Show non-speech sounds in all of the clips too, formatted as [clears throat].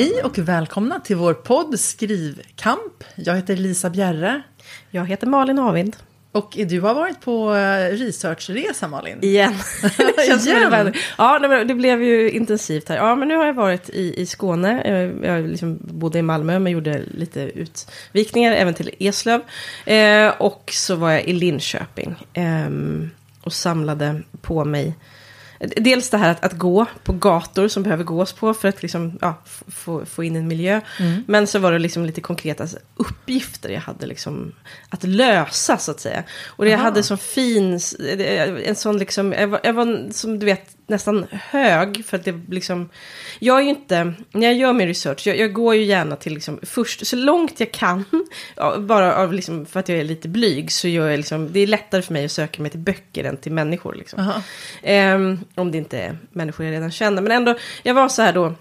Hej och välkomna till vår podd Skrivkamp. Jag heter Lisa Bjerre. Jag heter Malin Avind. Och du har varit på eh, researchresa Malin. Igen. [laughs] [laughs] Igen? ja, det blev ju intensivt här. Ja, men nu har jag varit i, i Skåne. Jag, jag liksom bodde i Malmö men gjorde lite utvikningar även till Eslöv. Eh, och så var jag i Linköping. ehm, och samlade på mig Dels det här att, att gå på gator som behöver gås på för att liksom, ja, få, få in en miljö. Men så var det liksom lite konkreta uppgifter jag hade liksom att lösa så att säga. Och det jag hade som fin, s- en sån liksom, jag var, jag var som du vet nästan hög för att det liksom, jag är ju inte, när jag gör min research, jag, jag går ju gärna till liksom först, så långt jag kan, ja, bara av liksom, för att jag är lite blyg, så gör jag liksom, det är lättare för mig att söka mig till böcker än till människor liksom. Ehm, om det inte är människor jag redan känner. Men ändå, jag var så här då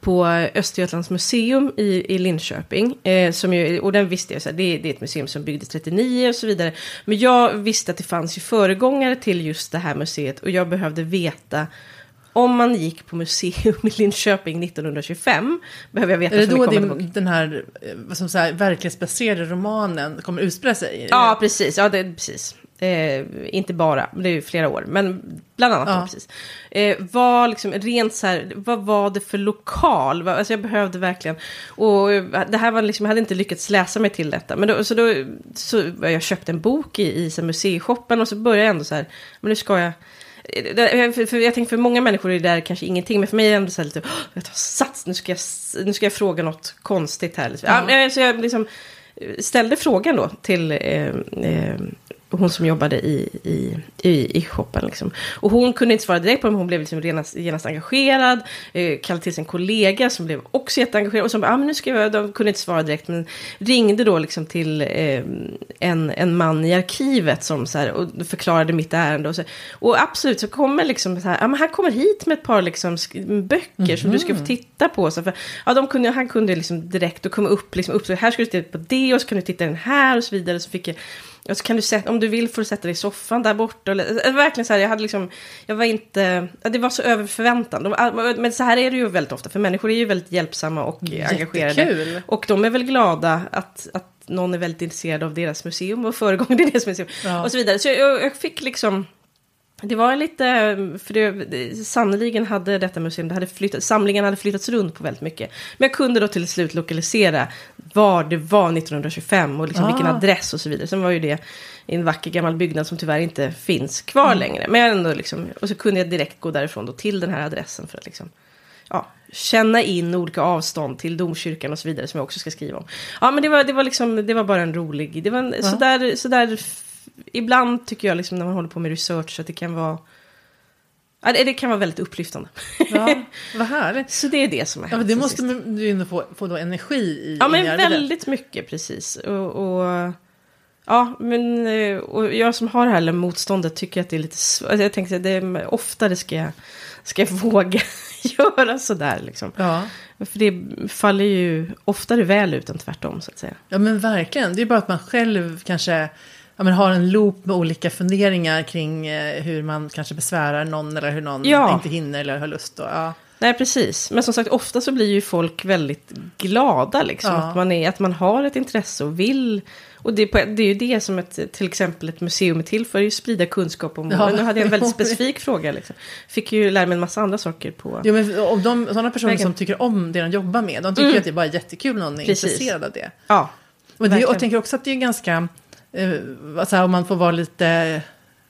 på Östergötlands museum i, i Linköping. Eh, som ju, och den visste jag, så här, det, det är ett museum som byggdes 39 och så vidare. Men jag visste att det fanns ju föregångare till just det här museet. Och jag behövde veta om man gick på museum i Linköping 1925. Behöver jag veta Är det då din, den här eh, som så här, verklighetsbaserade romanen kommer utspela sig? Ja, precis. Ja, det, precis. Eh, inte bara, det är ju flera år. Men bland annat Ja. precis. Eh, vad, liksom, rent så här, vad var det för lokal? Alltså jag behövde verkligen. Och eh, det här var liksom, jag hade inte lyckats läsa mig till detta. Men då, så då så jag köpte en bok i, i museishoppen och så började jag ändå så här, men nu ska jag... eh, det- För, för jag tänker för många människor är det där kanske ingenting, men för mig är det ändå så här lite, "Åh, jag tar sats, nu ska jag, nu ska jag fråga något konstigt här. Liksom. Ja. så jag liksom ställde frågan då till eh, eh, hon som jobbade i, i, i, i shoppen. Liksom. Och hon kunde inte svara direkt på det, men hon blev liksom genast, genast engagerad. Eh, kallade till sin kollega som blev också jätteengagerad. Och som ah, men nu ska jag, de kunde inte svara direkt, men ringde då liksom till eh, en, en man i arkivet som så här, och förklarade mitt ärende. Och, så, och absolut, så kommer liksom så här, ah, men han kommer hit med ett par liksom, böcker som du ska få titta på. Så för, ja, de kunde, han kunde liksom direkt och komma upp, liksom, upp så här ska du titta på det och så kan du titta den här och så vidare. Så fick jag, och så kan du sätta, om du vill får du sätta dig i soffan där borta. Det var verkligen så här, jag hade liksom, jag var inte, det var så över förväntan. Men så här är det ju väldigt ofta, för människor är ju väldigt hjälpsamma och engagerade. Jättekul. Och de är väl glada att, att någon är väldigt intresserad av deras museum och föregångare i deras museum. Ja. Och så vidare. Så jag, jag fick liksom... Det var lite, för det, sannoliken hade detta museum, det hade flyttat, samlingen hade flyttats runt på väldigt mycket. Men jag kunde då till slut lokalisera var det var 1925 och liksom Ah. vilken adress och så vidare. Sen var ju det i en vacker gammal byggnad som tyvärr inte finns kvar Mm. längre. Men ändå liksom, och så kunde jag direkt gå därifrån då till den här adressen för att liksom, ja, känna in olika avstånd till domkyrkan och så vidare som jag också ska skriva om. Ja, men det var, det var liksom, det var bara en rolig, det var en, sådär, sådär, f- ibland tycker jag liksom när man håller på med research att det kan vara, ja, det, kan vara väldigt upplyftande. Ja, [laughs] vad härligt. Så det är det som är Ja, men det måste sist. du ju ändå få, få då energi i. Ja, men väldigt mycket precis. Och, och, ja, men eh, och jag som har det här motståndet tycker att det är lite svårt. Alltså, jag tänkte att det är, oftare ska jag, ska jag [laughs] våga göra sådär liksom. Ja. För det faller ju oftare väl ut än tvärtom så att säga. ja, men verkligen. Det är bara att man själv kanske ja, men har en loop med olika funderingar kring eh, hur man kanske besvärar någon eller hur någon Ja. inte hinner eller har lust. Och, ja. Nej, precis. Men som sagt, ofta så blir ju folk väldigt glada liksom. Ja. Att, man är, att man har ett intresse och vill. Och det, det är ju det som ett, till exempel ett museum är till för, är ju sprida kunskap om. Ja. Och nu hade jag en väldigt [laughs] specifik fråga. Liksom. Fick ju lära mig en massa andra saker på... Jo, men om de, sådana personer som tycker om det de jobbar med, de tycker Mm. att det är bara jättekul när någon är Precis. intresserad av det. Ja, Men det, och jag tänker också att det är ganska, eh, vad så här, om man får vara lite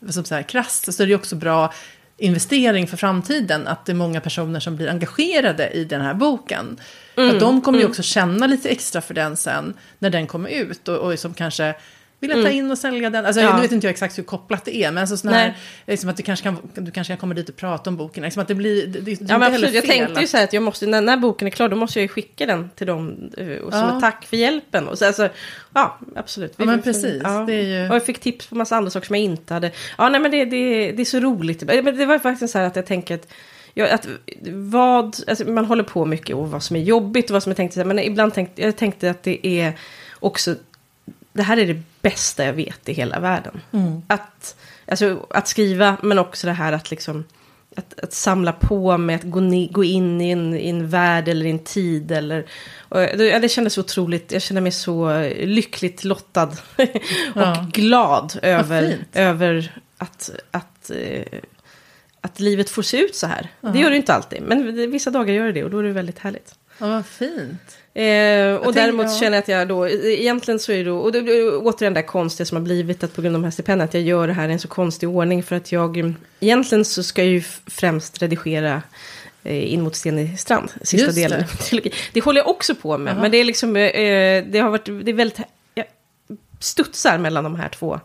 som så här, krasst, så är det också bra investering för framtiden att det är många personer som blir engagerade i den här boken. För Mm, att de kommer ju också känna lite extra för den sen när den kommer ut och, och som kanske vill jag ta in och sälja den? Alltså, Mm. Ja. Nu vet inte jag exakt hur kopplat det är, men alltså sån här, liksom att du kanske, kan, du kanske kan komma dit och prata om boken. Liksom att det blir, det, det, ja men absolut. Jag tänkte ju så här att jag måste, när, när boken är klar, då måste jag ju skicka den till dem. eh, Och som Ja. ett tack för hjälpen. Och så, alltså, ja, absolut. Ja, men precis. Det är ju- Och jag fick tips på massa andra saker som jag inte hade. Ja, nej men det, det, det är så roligt. Men det var faktiskt så här att jag tänker att Ja, att vad, alltså man håller på mycket och vad som är jobbigt och vad som är tänkt. Men ibland tänkte jag tänkte att det är också, det här är det bästa jag vet i hela världen. Mm. Att, alltså, att skriva, men också det här att liksom, att, att samla på mig, att gå, ni, gå in i en, i en värld eller i en tid. Eller, och det, det kändes otroligt, jag kände mig så lyckligt lottad [laughs] och Ja. glad över, över att, att, eh, att livet får se ut så här. Det gör det inte alltid, men vissa dagar gör det det och då är det väldigt härligt. Ja, vad fint. Eh, och däremot ja. känner jag att jag då, egentligen så är det då, och det blir återigen det där konstiga som har blivit att på grund av de här stipendierna, att jag gör det här i en så konstig ordning för att jag, mm, egentligen så ska jag ju främst redigera eh, In mot Stenig strand, sista Just delen det. av. Det håller jag också på med, Jaha. men det är liksom, eh, det har varit, det är väldigt, jag studsar mellan de här två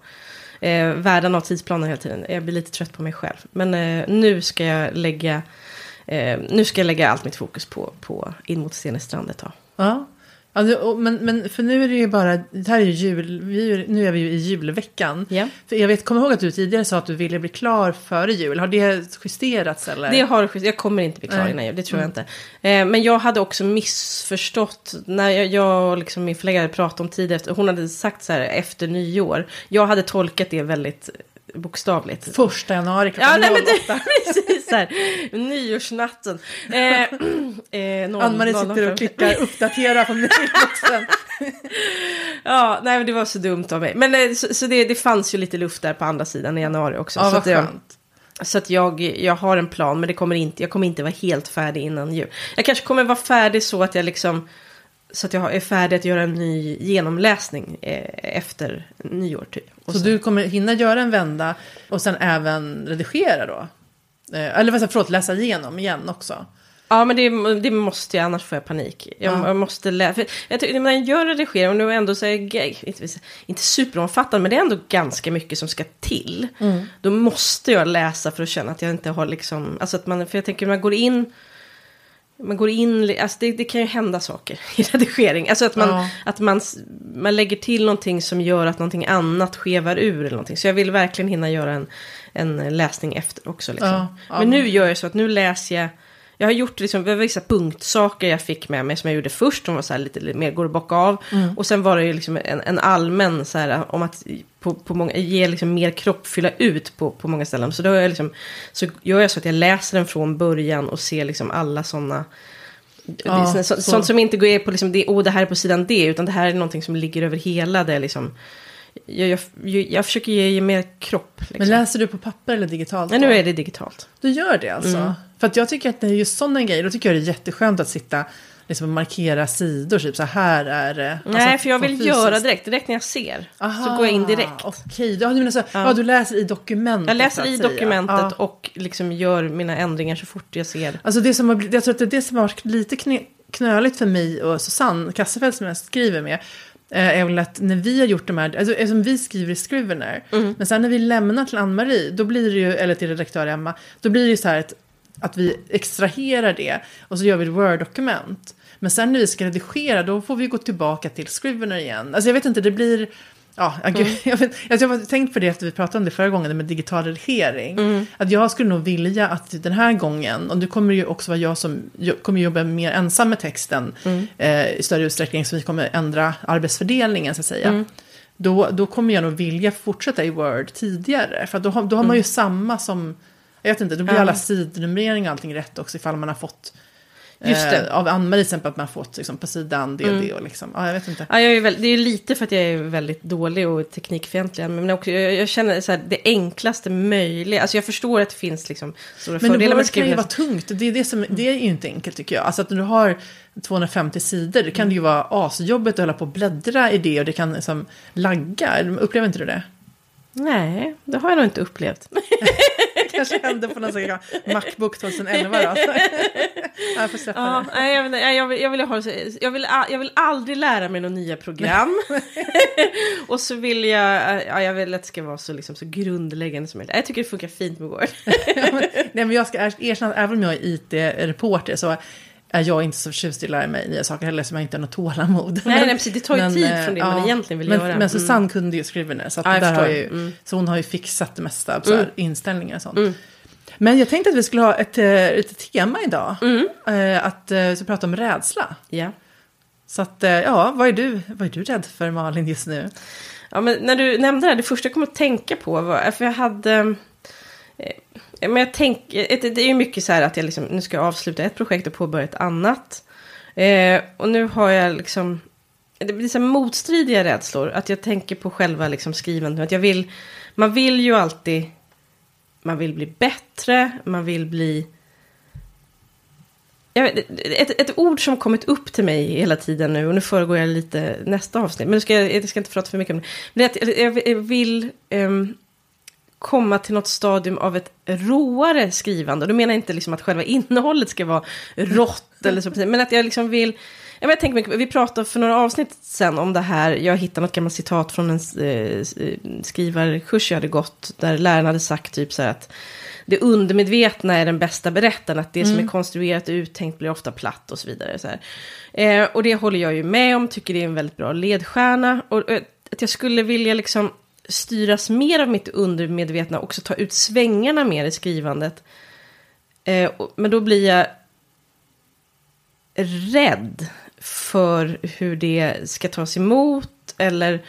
eh, världarna och tidsplanen hela tiden. Jag blir lite trött på mig själv. Men eh, nu ska jag lägga, eh, nu ska jag lägga allt mitt fokus på, på In mot Stenig strand ett tag. Ja. Och, men, men för nu är det ju bara, det här är ju jul, vi, nu är vi ju i julveckan. Ja. För jag vet, kommer ihåg att du tidigare sa att du ville bli klar före jul. Har det justerats eller? Det har jag kommer inte bli klar Nej. innan jul, det tror jag inte. Eh, men jag hade också missförstått, när jag, jag och liksom min förläggare pratade om tid efter, hon hade sagt så här efter nyår. Jag hade tolkat det väldigt bokstavligt. Första januari Ja, klockan nej men 08. det, [laughs] precis här, nyårsnatten. Eh, [clears throat] eh, Ann-Marie sitter och klickar uppdatera på [laughs] mailboxen. Ja, nej men det var så dumt av mig. Men eh, så, så det, det fanns ju lite luft där på andra sidan i januari också. Ja, så vad jag, skönt. Så att jag, jag har en plan, men det kommer inte, jag kommer inte vara helt färdig innan jul. Jag kanske kommer vara färdig så att jag liksom... Så att jag är färdig att göra en ny genomläsning eh, efter nyår typ. Så sen- du kommer hinna göra en vända och sen även redigera då? Eh, Eller vad säger- förlåt, läsa igenom igen också. Ja, men det, det måste jag, annars får jag panik. Jag, Ja. jag måste läsa. Jag tycker, när jag gör redigering, och nu är ändå så här, inte, inte superomfattande, men det är ändå ganska mycket som ska till. Då måste jag läsa för att känna att jag inte har liksom, alltså att man, för jag tänker man går in, man går in, alltså det, det kan ju hända saker i redigering. Alltså att man, Ja. att man, man lägger till någonting som gör att någonting annat skevar ur eller någonting. Så jag vill verkligen hinna göra en, en läsning efter också. Liksom. Ja, ja. Men nu gör jag så att nu läser jag, jag har gjort liksom, vissa punktsaker jag fick med mig som jag gjorde först, de var så här lite, lite mer går att bocka av. Mm. Och sen var det ju liksom en, en allmän så här om att på, på många, ge liksom mer kropp, fylla ut på, på många ställen. Så då jag liksom, så gör jag så att jag läser den från början och ser liksom alla sådana Ja, så, så- Sånt som inte går på liksom det, oh, det här är på sidan D, utan det här är någonting som ligger över hela det liksom. Jag, jag, jag, försöker ge, ge mer kropp. Liksom. Men läser du på papper eller digitalt? Nej, nu är det digitalt. Du gör det alltså? Mm. För att jag tycker att det är just sådana grejer, då tycker jag det är jätteskönt att sitta liksom, och markera sidor, typ så här är det. Nej, Alltså, för jag vill fysiskt- göra direkt. Direkt när jag ser. Aha, så går jag in direkt. Okej, ja, du menar så, ja. du läser i dokumentet. Jag läser i dokumentet Ja. och liksom gör mina ändringar så fort jag ser. Alltså det som har, jag tror att det är det som har varit lite knöligt för mig och Susanne Kassefeldt som jag skriver med. Eh, Är väl att när vi har gjort de här, alltså eftersom vi skriver i Scrivener. Mm. Men sen när vi lämnar till Ann-Marie, då blir det ju, eller till redaktör Emma. Då blir det ju så här att, att vi extraherar det och så gör vi ett Word-dokument. Men sen när vi ska redigera, då får vi gå tillbaka till Scrivener igen. Alltså jag vet inte, det blir... Ja, Mm. [laughs] jag, vet, alltså jag har tänkt på det efter vi pratade om det förra gången, med digital redigering. Mm. Att jag skulle nog vilja att den här gången, och det kommer ju också vara jag som kommer jobba mer ensam med texten Mm. eh, i större utsträckning, så vi kommer ändra arbetsfördelningen så att säga. Mm. Då, då kommer jag nog vilja fortsätta i Word tidigare, för då, har- då har man ju samma som, jag vet inte, då blir Mm. Alla sidnumrering och allting rätt också ifall man har fått Just det. Eh, av Ann-Marie till exempel att man har fått liksom, på sidan det och det och liksom, ja jag vet inte. Ja, jag är väl, det är lite för att jag är väldigt dålig och teknikfientlig. Men också, jag, jag känner så här, det enklaste möjliga. Alltså jag förstår att det finns liksom stora Men fördelar med Word kan ju vara tungt. Det är, det, som, det är ju inte enkelt tycker jag. Alltså att när du har 250 sidor, då kan det ju vara asjobbigt att hålla på och bläddra i det och det kan liksom lagga. Upplever inte du det? Nej, det har jag nog inte upplevt. [laughs] Kanske hände på någon sån här Macbook 2011 då. Ja, [laughs] jag får släppa Ja, det. jag, vill, jag, vill, jag, vill ha, jag, vill, jag vill aldrig lära mig några nya program. [laughs] och så vill jag, ja, jag vill att det ska vara så, liksom, så grundläggande som möjligt. Jag tycker det funkar fint med Word. [laughs] Nej, men jag ska er- erkänna att även om jag är IT-reporter så är jag inte så förtjust i att lära mig nya saker heller som jag inte har något tålamod. Nej, nej, precis. Det tar ju Men, tid eh, från det ja. man egentligen vill men, göra. Men Susanne kunde ju Scrivener, så, att Ja, där har ju, Mm. så hon har ju fixat det mesta, så här, Mm. inställningar och sånt. Men jag tänkte att vi skulle ha ett, eh, ett tema idag, Mm. eh, att så prata om rädsla. Ja. Så att, ja, vad är, du, vad är du rädd för Malin just nu? Ja, men när du nämnde det, här, det första jag kom att tänka på var, för jag hade men jag tänker, det är ju mycket så här att jag liksom, nu ska jag avsluta ett projekt och påbörja ett annat. Eh, och nu har jag liksom, det blir så motstridiga rädslor. Att jag tänker på själva liksom skrivandet. Att jag vill, man vill ju alltid, man vill bli bättre, man vill bli Vet, ett, ett, ord som kommit upp till mig hela tiden nu, och nu föregår jag lite nästa avsnitt, men nu ska jag, jag ska inte prata för mycket om det. Men det är att jag, vill um, komma till något stadium av ett råare skrivande. Och då menar jag inte liksom att själva innehållet ska vara rått [laughs] eller så, men att jag liksom vill... Jag tänker mycket, vi pratade för några avsnitt sen om det här. Jag hittade något gammalt citat från en eh, skrivarkurs jag hade gått. Där läraren hade sagt typ så här att det undermedvetna är den bästa berättaren. Att det mm. som är mm. konstruerat och uttänkt blir ofta platt och så vidare. Så eh, och det håller jag ju med om, tycker det är en väldigt bra ledstjärna. Och eh, att jag skulle vilja liksom styras mer av mitt undermedvetna, också ta ut svängarna mer i skrivandet. Eh, men då blir jag rädd för hur det ska tas emot. Eller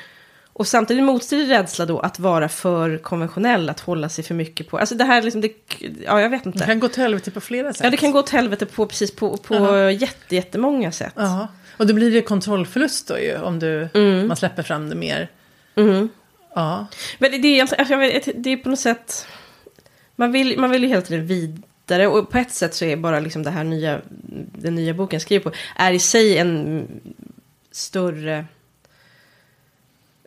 och samtidigt motstridig rädsla då att vara för konventionell, att hålla sig för mycket på. Alltså det här liksom, det, ja jag vet inte. Det kan gå till helvete på flera sätt. Ja, det kan gå till helvete på precis på, på uh -huh. jätte, jättemånga sätt. Uh -huh. Och då blir det kontrollförlust då ju, om du, mm. man släpper fram det mer. Mm. Ja. Men det, är, alltså, alltså, jag vet, det är på något sätt, man vill, man vill ju hela tiden vidare. Och på ett sätt så är bara liksom det här nya, den nya boken jag skriver på, är i sig en större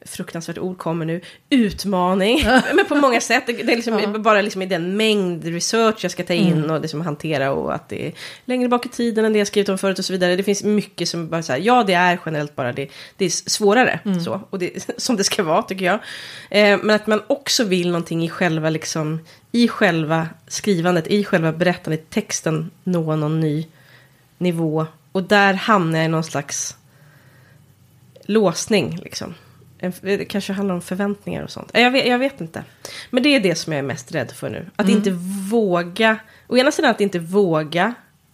fruktansvärt ord kommer nu, utmaning. [laughs] men på många sätt. Det, är liksom ja. bara liksom i den mängd research jag ska ta in mm. och liksom hantera och att det är längre bak i tiden än det jag skrivit om förut och så vidare. Det finns mycket som bara så här, ja det är generellt bara det, det är svårare mm. så. Och det, [laughs] som det ska vara tycker jag. Eh, men att man också vill någonting i själva liksom, i själva skrivandet, i själva berättandet, texten nå någon ny nivå. Och där hamnar jag i någon slags låsning liksom det kanske handlar om förväntningar och sånt. Jag vet, jag vet, inte. Men det är det som jag är mest rädd för nu. Att mm. inte våga. Å ena sidan att inte våga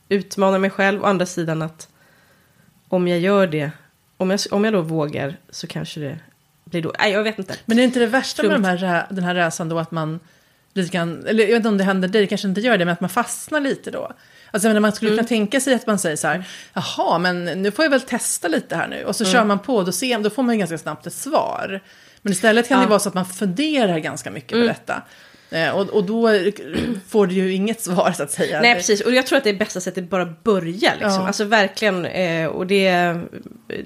utmana mig själv. Å andra sidan att om jag gör det. Om jag, om jag då vågar så kanske det blir då. Nej, jag vet inte. Men är inte det värsta med de här, den här resan då att man lite eller jag vet inte om det händer dig, det kanske inte gör det, men att man fastnar lite då. Alltså när man skulle kunna mm. tänka sig att man säger så här, jaha, men nu får jag väl testa lite här nu. Och så mm. kör man på, då, ser, då får man ju ganska snabbt ett svar. Men istället kan ja. det vara så att man funderar ganska mycket mm. på detta. Eh, och, och då [clears throat] får du ju inget svar så att säga. Nej, precis. Och jag tror att det är bästa sättet att bara börja. Liksom. Ja. Alltså verkligen. Eh, och det,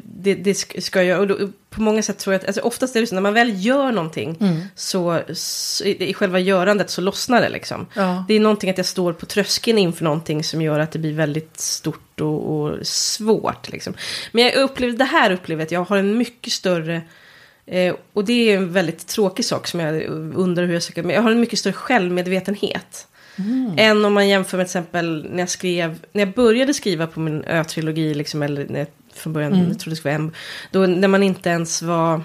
det, det ska jag... Och på många sätt tror jag att... Alltså, oftast är det så när man väl gör någonting. Mm. Så, så, i själva görandet så lossnar det liksom. Ja. Det är någonting att jag står på tröskeln inför någonting som gör att det blir väldigt stort och, och svårt. Liksom. Men jag upplever, det här upplever jag att jag har en mycket större Eh, och det är en väldigt tråkig sak som jag undrar hur jag ska... Men jag har en mycket större självmedvetenhet. Mm. Än om man jämför med till exempel när jag skrev... När jag började skriva på min ö-trilogi, liksom, eller när jag från början mm. trodde det skulle vara en... Då när man inte ens var...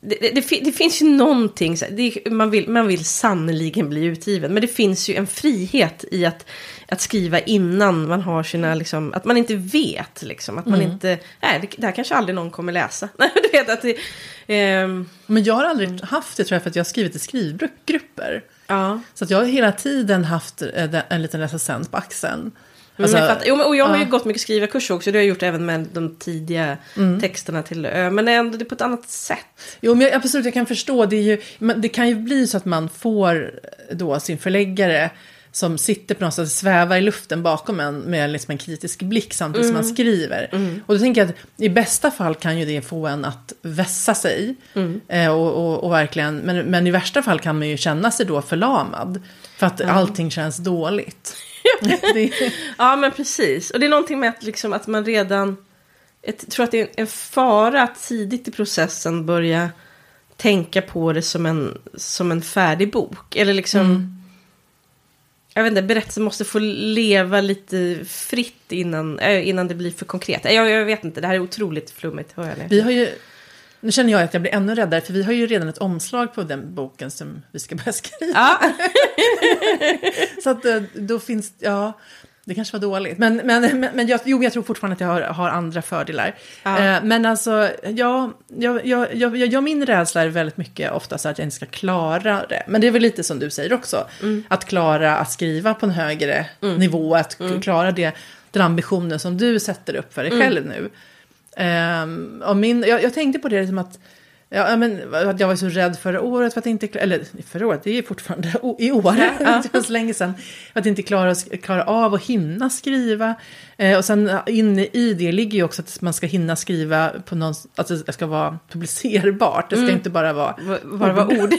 Det, det, det, finns ju någonting, det, man, vill, man vill sannoliken bli utgiven. Men det finns ju en frihet i att att skriva innan man har sina, liksom, att man inte vet, liksom, att man mm. inte, nej, det, det här kanske aldrig någon kommer läsa. [laughs] du vet att det, ehm... Men jag har aldrig haft det tror jag för att jag har skrivit i skrivgrupper. Ja. Så att jag har hela tiden haft eh, en liten recensent på axeln. Alltså, mm, jo, och jag har ju gått mycket skrivarkurser också. Det har jag gjort även med de tidiga mm. texterna till Ö. Men ändå det är på ett annat sätt. Jo, men jag, absolut, jag kan förstå. Det, ju, det kan ju bli så att man får då sin förläggare som sitter på något sätt, svävar i luften bakom en med liksom en kritisk blick samtidigt mm. som man mm. skriver. Mm. Och då tänker jag att i bästa fall kan ju det få en att vässa sig. Mm. Eh, och, och, och, verkligen, men, men i värsta fall kan man ju känna sig då förlamad. För att mm. allting känns dåligt. [laughs] ja men precis. Och det är någonting med att, liksom, att man redan... Jag tror att det är en fara att tidigt i processen börja tänka på det som en, som en färdig bok. Eller liksom mm jag vet inte, berättelsen måste få leva lite fritt innan, äh, innan det blir för konkret. Jag, jag vet inte, det här är otroligt flummigt. Hör jag det. Vi har ju, nu känner jag att jag blir ännu räddare, för vi har ju redan ett omslag på den boken som vi ska börja skriva. Ja. [laughs] Så att eh, då finns, ja. Det kanske var dåligt. Men, men, men, men jag, jo, jag tror fortfarande att jag har, har andra fördelar. Ja. Eh, men alltså, ja, jag, jag, jag, jag, min rädsla är väldigt mycket oftast att jag inte ska klara det. Men det är väl lite som du säger också. Att klara att skriva på en högre nivå. Att klara det, den ambitionen som du sätter upp för dig själv nu. Um, och min, jag, jag tänkte på det som att, ja, men, jag var så rädd förra året för att inte, eller förra året, det är fortfarande [laughs] i år, Ja. [laughs] var så länge sedan, att inte klara, klara av att hinna skriva. Eh, och sen inne i det ligger ju också att man ska hinna skriva på någon, att det ska vara publicerbart, det ska inte bara vara Va- Bara var ord. [laughs]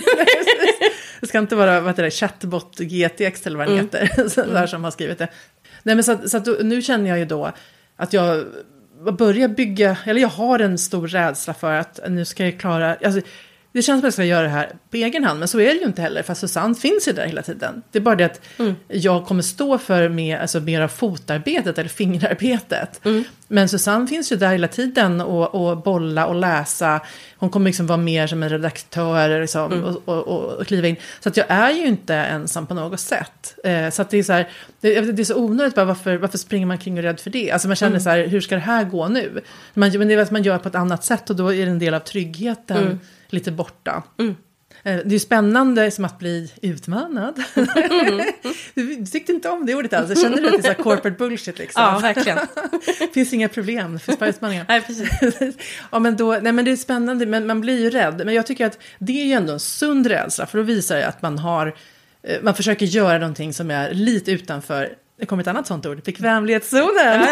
det ska inte vara vad det, chatbot GTX eller vad den heter, så där som har skrivit det. Nej, men så så att nu känner jag ju då att jag börjar bygga, eller jag har en stor rädsla för att nu ska jag klara, alltså, det känns som att jag ska göra det här på egen hand, men så är det ju inte heller, för Susanne finns ju där hela tiden. Det är bara det att jag kommer stå för mer, alltså, mer av fotarbetet eller fingerarbetet. Men Susanne finns ju där hela tiden och, och bolla och läsa. Hon kommer liksom vara mer som en redaktör liksom, och, och, och, och kliva in. Så att jag är ju inte ensam på något sätt. Eh, så att det är så här, det, det är så onödigt, bara, varför, varför springer man kring och är rädd för det? Alltså man känner så här, hur ska det här gå nu? Man, men det är att man gör på ett annat sätt och då är det en del av tryggheten lite borta. Eh, Det är ju spännande som att bli utmanad. Du, [laughs] du tyckte inte om det ordet alls. Jag det är så här corporate bullshit liksom? Ja, verkligen. Det [laughs] finns inga problem, det finns bara utmaningar. Nej, precis. [laughs] ja, men då, nej, men det är spännande, men man blir ju rädd. Men jag tycker att det är ju ändå en sund rädsla, för då visar det att man har, eh, man försöker göra någonting som är lite utanför, det kommer ett annat sånt ord, bekvämlighetszonen.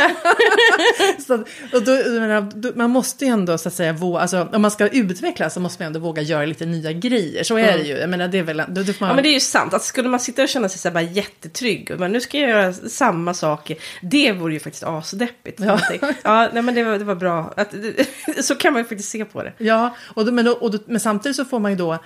[laughs] så, och då, menar, man måste ju ändå så att säga, våga, alltså, om man ska utvecklas så måste man ändå våga göra lite nya grejer. Så är det ju. Jag menar, det är väl, då, då man, Ja men det är ju sant, att skulle man sitta och känna sig så här bara jättetrygg, men nu ska jag göra samma saker, det vore ju faktiskt asdeppigt. Ja, [laughs] ja nej men det var, det var bra, att, [laughs] så kan man ju faktiskt se på det. Ja, och då, men, då, och då, men samtidigt så får man ju då,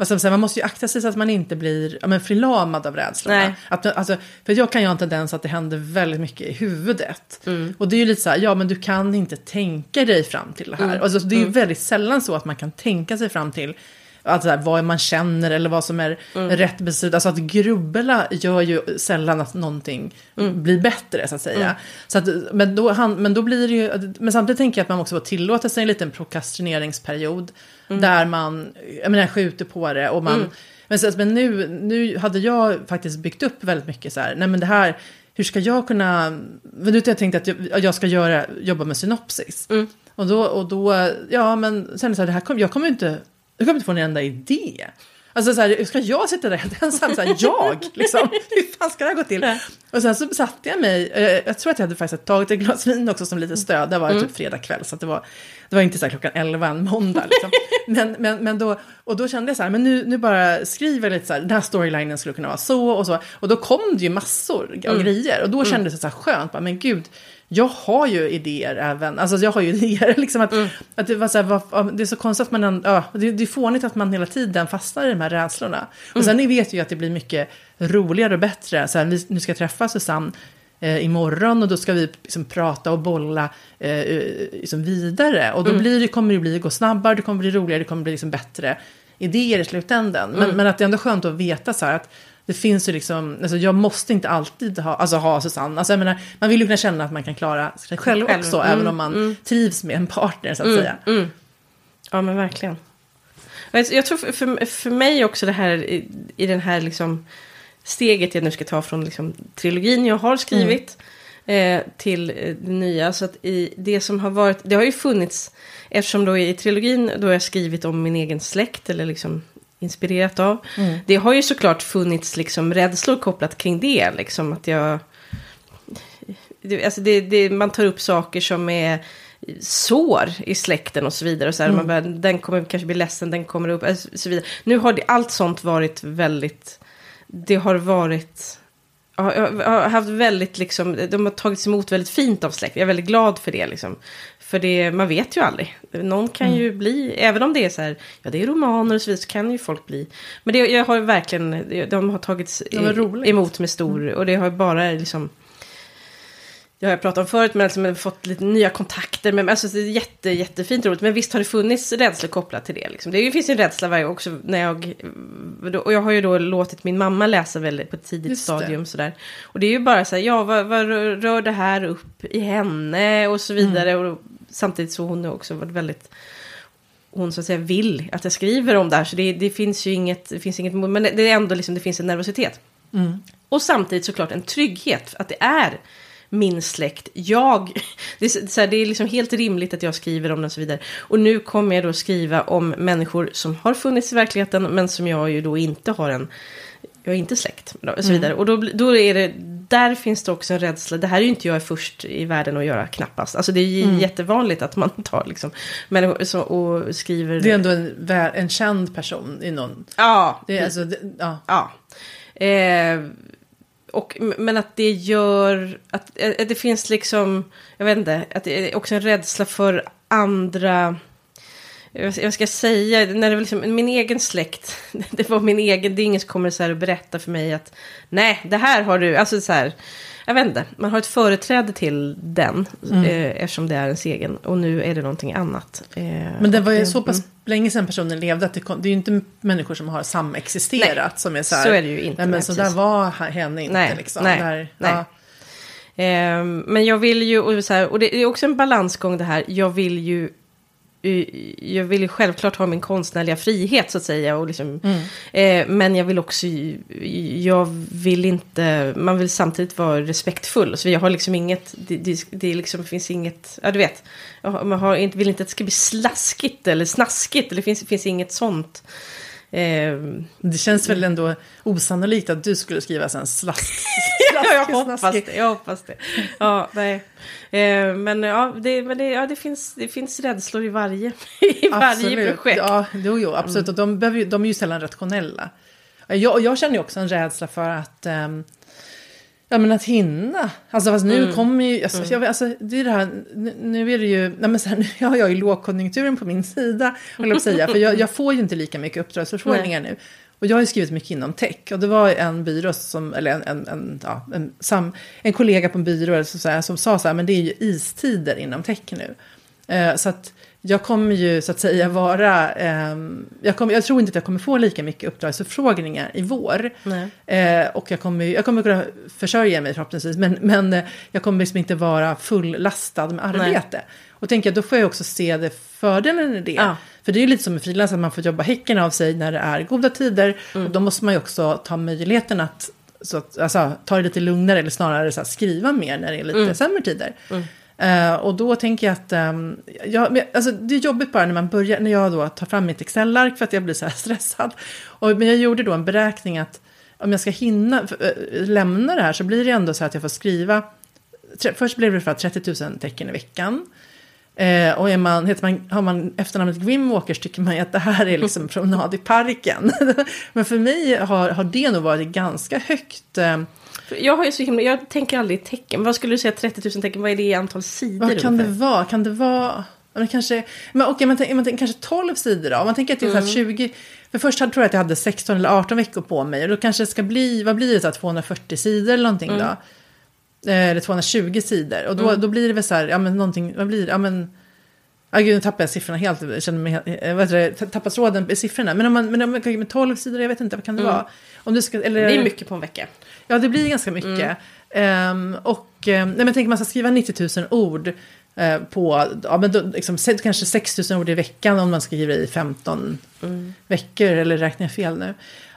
ska man, måste ju akta sig så att man inte blir ja, men förlamad av rädslorna. Nej. Att, alltså, för jag kan ju ha en tendens att det händer väldigt mycket i huvudet. Mm. Och det är ju lite så här, ja men du kan inte tänka dig fram till det här. Mm. Alltså, det är ju väldigt sällan så att man kan tänka sig fram till Alltså här, vad man känner eller vad som är Mm. rätt beslut. Alltså att grubbla gör ju sällan att någonting Mm. blir bättre så att säga. Så att, men, då, han, men då blir det ju, men samtidigt tänker jag att man också får tillåta sig en liten prokrastineringsperiod. Där man, jag menar, skjuter på det och man, men, så, men nu, nu hade jag faktiskt byggt upp väldigt mycket så här, nej men det här, hur ska jag kunna, men du jag tänkte att jag, jag ska göra, jobba med synopsis. Och då, och då, ja men sen så här, det här kom, jag kommer inte, jag kommer inte få en enda idé. Alltså så här, ska jag sitta där helt ensam? Så här, jag, liksom. [laughs] Hur fan ska det här gå till? Och sen så satte jag mig, eh, jag tror att jag hade faktiskt tagit ett glas vin också som lite stöd. Det var typ fredag kväll, så det var, det var inte så här klockan 11 en måndag. Liksom. [laughs] men, men, men då, och då kände jag så här, men nu, nu bara skriver jag lite så här, den här storylinen skulle kunna vara så och så. Och då kom det ju massor av grejer. Och då kändes det så här skönt, bara, men gud, jag har ju idéer även, alltså jag har ju [laughs] idéer, liksom att, att det var så här, vad, det är så konstigt att man, ja, det, det är fånigt att man hela tiden fastnar i de här rädslorna. Och sen ni vet ju att det blir mycket roligare och bättre, så här, vi, nu ska jag träffa Susanne eh, imorgon och då ska vi liksom prata och bolla eh, eh, liksom vidare. Och då blir det, kommer det bli, gå snabbare, det kommer bli roligare, det kommer bli liksom bättre idéer i slutändan. Men, men att det är ändå skönt att veta så här att det finns ju liksom, alltså jag måste inte alltid ha, alltså ha Susanne. Alltså jag menar, man vill ju kunna känna att man kan klara sig själv, Själv. också, Mm, även om man trivs med en partner så att säga. Ja men verkligen. Jag, tror för, för, mig också det här i, i den här liksom steget jag nu ska ta från liksom trilogin jag har skrivit eh, till eh, det nya. Så att i det som har varit, det har ju funnits, eftersom då i trilogin då har jag skrivit om min egen släkt eller liksom inspirerat av. Det har ju såklart funnits liksom rädslor kopplat kring det, liksom att jag det, alltså det, det, man tar upp saker som är sår i släkten och så vidare. Och så här, man bara, den kommer kanske bli ledsen, den kommer upp, och så vidare. Nu har det, allt sånt varit väldigt, det har varit, ja, jag har haft väldigt liksom, de har tagits emot väldigt fint av släkt. Jag är väldigt glad för det liksom. För det, man vet ju aldrig. Någon kan ju bli, även om det är så här, ja det är romaner och så vidare, så kan ju folk bli. Men det, jag har verkligen, de har tagits Det roligt. emot med stor, och det har bara liksom, det har jag pratat om förut, men liksom, jag fått lite nya kontakter. Men, alltså, det är jätte, jättefint roligt. Men visst har det funnits rädsla kopplat till det. Liksom. Det finns ju en rädsla varje gång också. När jag, och jag har ju då låtit min mamma läsa väldigt på ett tidigt Just det. stadium. Sådär. Och det är ju bara så här, ja, vad, vad rör det här upp i henne och så vidare. Och samtidigt så hon har också varit väldigt hon så att säga vill att jag skriver om det här. Så det, det finns ju inget, det finns inget, men det är ändå liksom, det finns en nervositet. Och samtidigt såklart en trygghet, att det är min släkt. Jag, [laughs] det är, så här, det är liksom helt rimligt att jag skriver om det och så vidare. Och nu kommer jag då skriva om människor som har funnits i verkligheten, men som jag ju då inte har en, jag är inte släkt och så vidare. Och då, då är det, där finns det också en rädsla. Det här är ju inte jag först i världen att göra knappast. Alltså det är ju jättevanligt att man tar liksom, människor så, och skriver. Det är ändå en, en känd person i någon... ja, Det är, alltså, det, ja. Ja. Eh, och, men att det gör att, att det finns liksom, jag vet inte, att det är också en rädsla för andra, jag ska säga, när det var liksom, min egen släkt, [laughs] det var min egen, det är ingen som kommer så här och berätta för mig att nej, det här har du, alltså så här, jag vet inte, man har ett företräde till den, eh, eftersom det är ens egen, och nu är det någonting annat. Eh, Men det var ju så pass länge sedan personen levde att det, kom, det är ju inte människor som har samexisterat Nej, som är så här. så är det ju inte, Nej, men nej, så precis. där var henne inte Nej, liksom. nej, där, nej. Ja. Ehm, men jag vill ju, och, så här, och det är också en balansgång det här, jag vill ju jag vill ju självklart ha min konstnärliga frihet så att säga. Och liksom, eh, men jag vill också, jag vill inte, man vill samtidigt vara respektfull. Så jag har liksom inget, det, det, det liksom finns inget, ja du vet. Man har, vill inte att det ska bli slaskigt eller snaskigt. Eller det finns, finns inget sånt. Ehm, Det känns väl ändå osannolikt att du skulle skriva sen slask. [laughs] Ja, jag hoppas det. Jag hoppas det. Ja, nej. Eh, men ja, det, men det, ja det, finns, det finns rädslor i varje, [laughs] i varje Absolut. projekt. Mm. Ja, jo, jo, absolut. Och de, behöver, de är ju sällan rationella. Jag, jag känner ju också en rädsla för att... ehm, Ja men att hinna. Alltså fast nu Mm. kommer ju, alltså, jag, vet- alltså det är det här, nu, nu är det ju, nej men så här, [laughs] nu har jag ju lågkonjunkturen på min sida, höll jag säga. För jag, jag får ju inte lika mycket uppdragsförfrågningar nu. Och jag har ju skrivit mycket inom tech. Och det var en byrå som, eller en, en, en, ja, en, sam, en kollega på en byrå eller så, så här, som sa så här, men det är ju istider inom tech nu. Eh, så att jag kommer ju så att säga vara, ehm, jag, kommer, jag tror inte att jag kommer få lika mycket uppdragsförfrågningar i vår. Nej. Eh, och jag kommer, jag kommer kunna försörja mig förhoppningsvis, men, men eh, jag kommer liksom inte vara fullastad med arbete. Och tänker jag, då får jag också se det fördelen i det. Ja. För det är ju lite som med frilans, att man får jobba häcken av sig när det är goda tider. Mm. Och då måste man ju också ta möjligheten att, så att alltså, ta det lite lugnare, eller snarare så här, skriva mer när det är lite Mm. sämre tider. Eh, och då tänker jag att, ehm, jag, men, alltså, det är jobbigt bara när man börjar, när jag då tar fram mitt Excel-ark för att jag blir så här [laughs] stressad. Och, men jag gjorde då en beräkning att om jag ska hinna f- eh, lämna det här så blir det ändå så att jag får skriva, tre, först blev det för att 30 000 tecken i veckan. Eh, och är man, heter man, har man efternamnet Grimwalkers tycker man ju att det här är liksom [laughs] promenad i parken. [laughs] Men för mig har, har det nog varit ganska högt. Eh, Jag har ju så himla, jag tänker aldrig i tecken. Vad skulle du säga 30 000 tecken, vad är det i antal sidor Vad kan det vara? Kan det vara... Men kanske, men okej, man tänker kanske 12 sidor då? Om man tänker att det är Mm. här 20... För först hade, tror jag att jag hade 16 eller 18 veckor på mig. Och då kanske det ska bli, vad blir det, så här, 240 sidor eller någonting Mm. då? Eh, Eller 220 sidor. Och då, då blir det väl så här, ja men någonting, vad blir det? Ja men... Ja, gud, nu tappade jag siffrorna helt. Jag känner mig, eh, vad heter tappat tråden i siffrorna. Men om man, men om, okej, med 12 sidor, jag vet inte, vad kan det vara? Om du ska, eller, Mm. Det är mycket på en vecka. Ja, det blir ganska mycket. Ehm, och eh, nej, men tänker man ska skriva 90 000 ord eh, på, ja, men då, liksom, kanske 6 000 ord i veckan om man skriva i 15 veckor, eller räknar jag fel nu?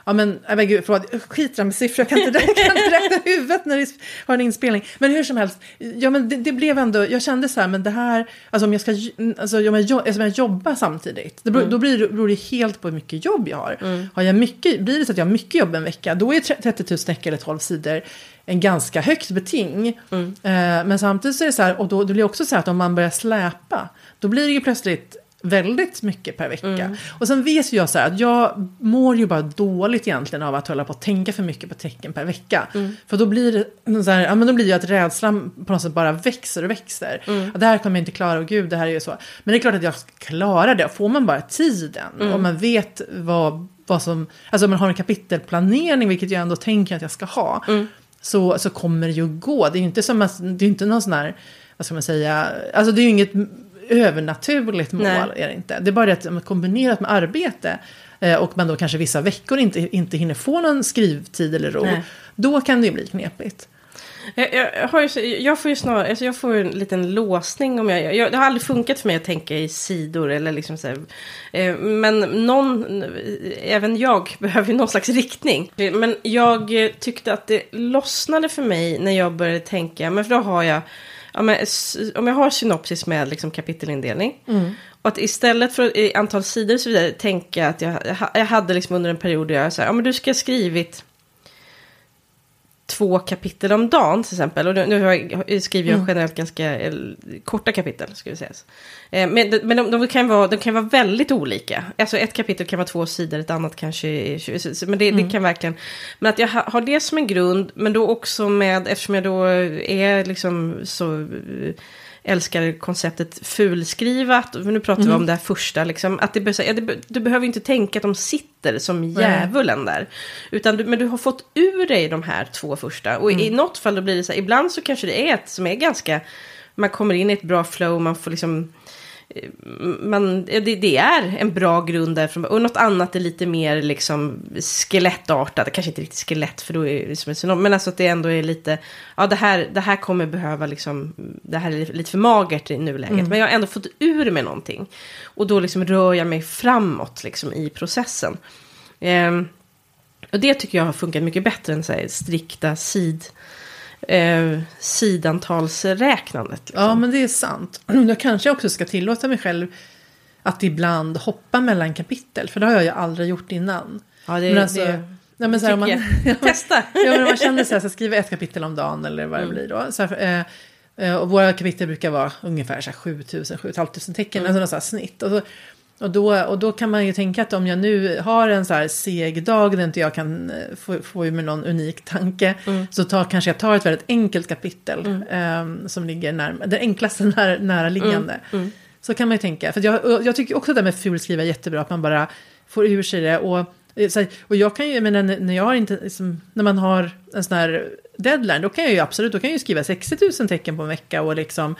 Ja men, nej, men gud, förlåt, skit med siffror, jag kan inte, [laughs] jag kan inte räkna huvudet när det har en inspelning. Men hur som helst, ja men det, det blev ändå, jag kände så här, men det här, alltså om jag ska, alltså om jag, alltså, om jag jobbar samtidigt, det beror, då blir det, beror det helt på hur mycket jobb jag har. Har jag mycket, blir det så att jag har mycket jobb en vecka, då är 30 000 tecken eller 12 sidor en ganska högt beting. Eh, men samtidigt så är det så här, och då, då blir det också så här att om man börjar släpa, då blir det ju plötsligt väldigt mycket per vecka. Och sen vet ju jag så här att jag mår ju bara dåligt egentligen av att hålla på att tänka för mycket på tecken per vecka. För då blir det så här, ja men då blir ju att rädslan på något sätt bara växer och växer. Och det här kommer jag inte klara, och gud det här är ju så. Men det är klart att jag klarar det, får man bara tiden och man vet vad, vad som, alltså om man har en kapitelplanering, vilket jag ändå tänker att jag ska ha. så, så kommer det ju gå. Det är ju inte som att, det är inte någon sån här, vad ska man säga, alltså det är ju inget övernaturligt mål. Nej. Är det, inte. det är bara det att kombinerat med arbete eh, och man då kanske vissa veckor inte, inte hinner få någon skrivtid eller ro. Nej. Då kan det ju bli knepigt. Jag, jag, ju, jag får ju snarare, alltså jag får en liten låsning om jag, jag, det har aldrig funkat för mig att tänka i sidor eller liksom så här, eh, Men någon, även jag [laughs] behöver ju någon slags riktning. Men jag tyckte att det lossnade för mig när jag började tänka, men för då har jag, ja, men, s- om jag har synopsis med liksom kapitelindelning. Och att istället för i antal sidor så vidare tänka att jag, jag hade liksom under en period där jag så här, ja men du ska ha skrivit två kapitel om dagen till exempel. Och nu, nu skriver jag generellt ganska eh, korta kapitel, ska vi säga. Eh, men men de, de, kan vara, de kan vara väldigt olika. Alltså ett kapitel kan vara två sidor, ett annat kanske är 20 så- så- Men det, det kan verkligen... Men att jag ha, har det som en grund, men då också med, eftersom jag då är liksom så... älskar konceptet fulskrivat. Nu pratar vi om det här första. Liksom, att det, ja, det, du behöver inte tänka att de sitter som djävulen där. Utan du, men du har fått ur dig de här två första. Och i något fall då blir det så här, ibland så kanske det är ett som är ganska, man kommer in i ett bra flow, man får liksom, man, det, det är en bra grund därifrån. Och något annat är lite mer liksom skelettartat, kanske inte riktigt skelett för då är det som ett synonym, men alltså att det ändå är lite, ja det här, det här kommer behöva liksom, det här är lite för magert i nuläget. Men jag har ändå fått ur mig någonting. Och då liksom rör jag mig framåt liksom i processen. Ehm, och det tycker jag har funkat mycket bättre än så här, strikta sid, eh, sidantalsräknandet. Liksom. Ja, men det är sant. [clears throat] Jag kanske också ska tillåta mig själv att ibland hoppa mellan kapitel. För det har jag ju aldrig gjort innan. Ja, det, men alltså, det nej, men så här, om man, jag. Testa! [laughs] ja, men [laughs] man känner så här, så skriver ett kapitel om dagen eller vad det blir då. Så här, eh, eh, och våra kapitel brukar vara ungefär så här 7000, 7500 tecken, alltså något så här snitt. Och, så, och, då, och då kan man ju tänka att om jag nu har en så här seg dag där inte jag kan eh, få, få ur mig någon unik tanke. Så tar, kanske jag tar ett väldigt enkelt kapitel eh, som ligger närmare, det enklaste [laughs] nära, nära liggande. Så kan man ju tänka. För jag, jag tycker också det där med fulskriva är jättebra, att man bara får ur sig det. Och, eh, här, och jag kan ju, men när när jag har inte, liksom, när man har en sån här deadline, då kan jag ju absolut, då kan jag ju skriva 60 000 tecken på en vecka och liksom,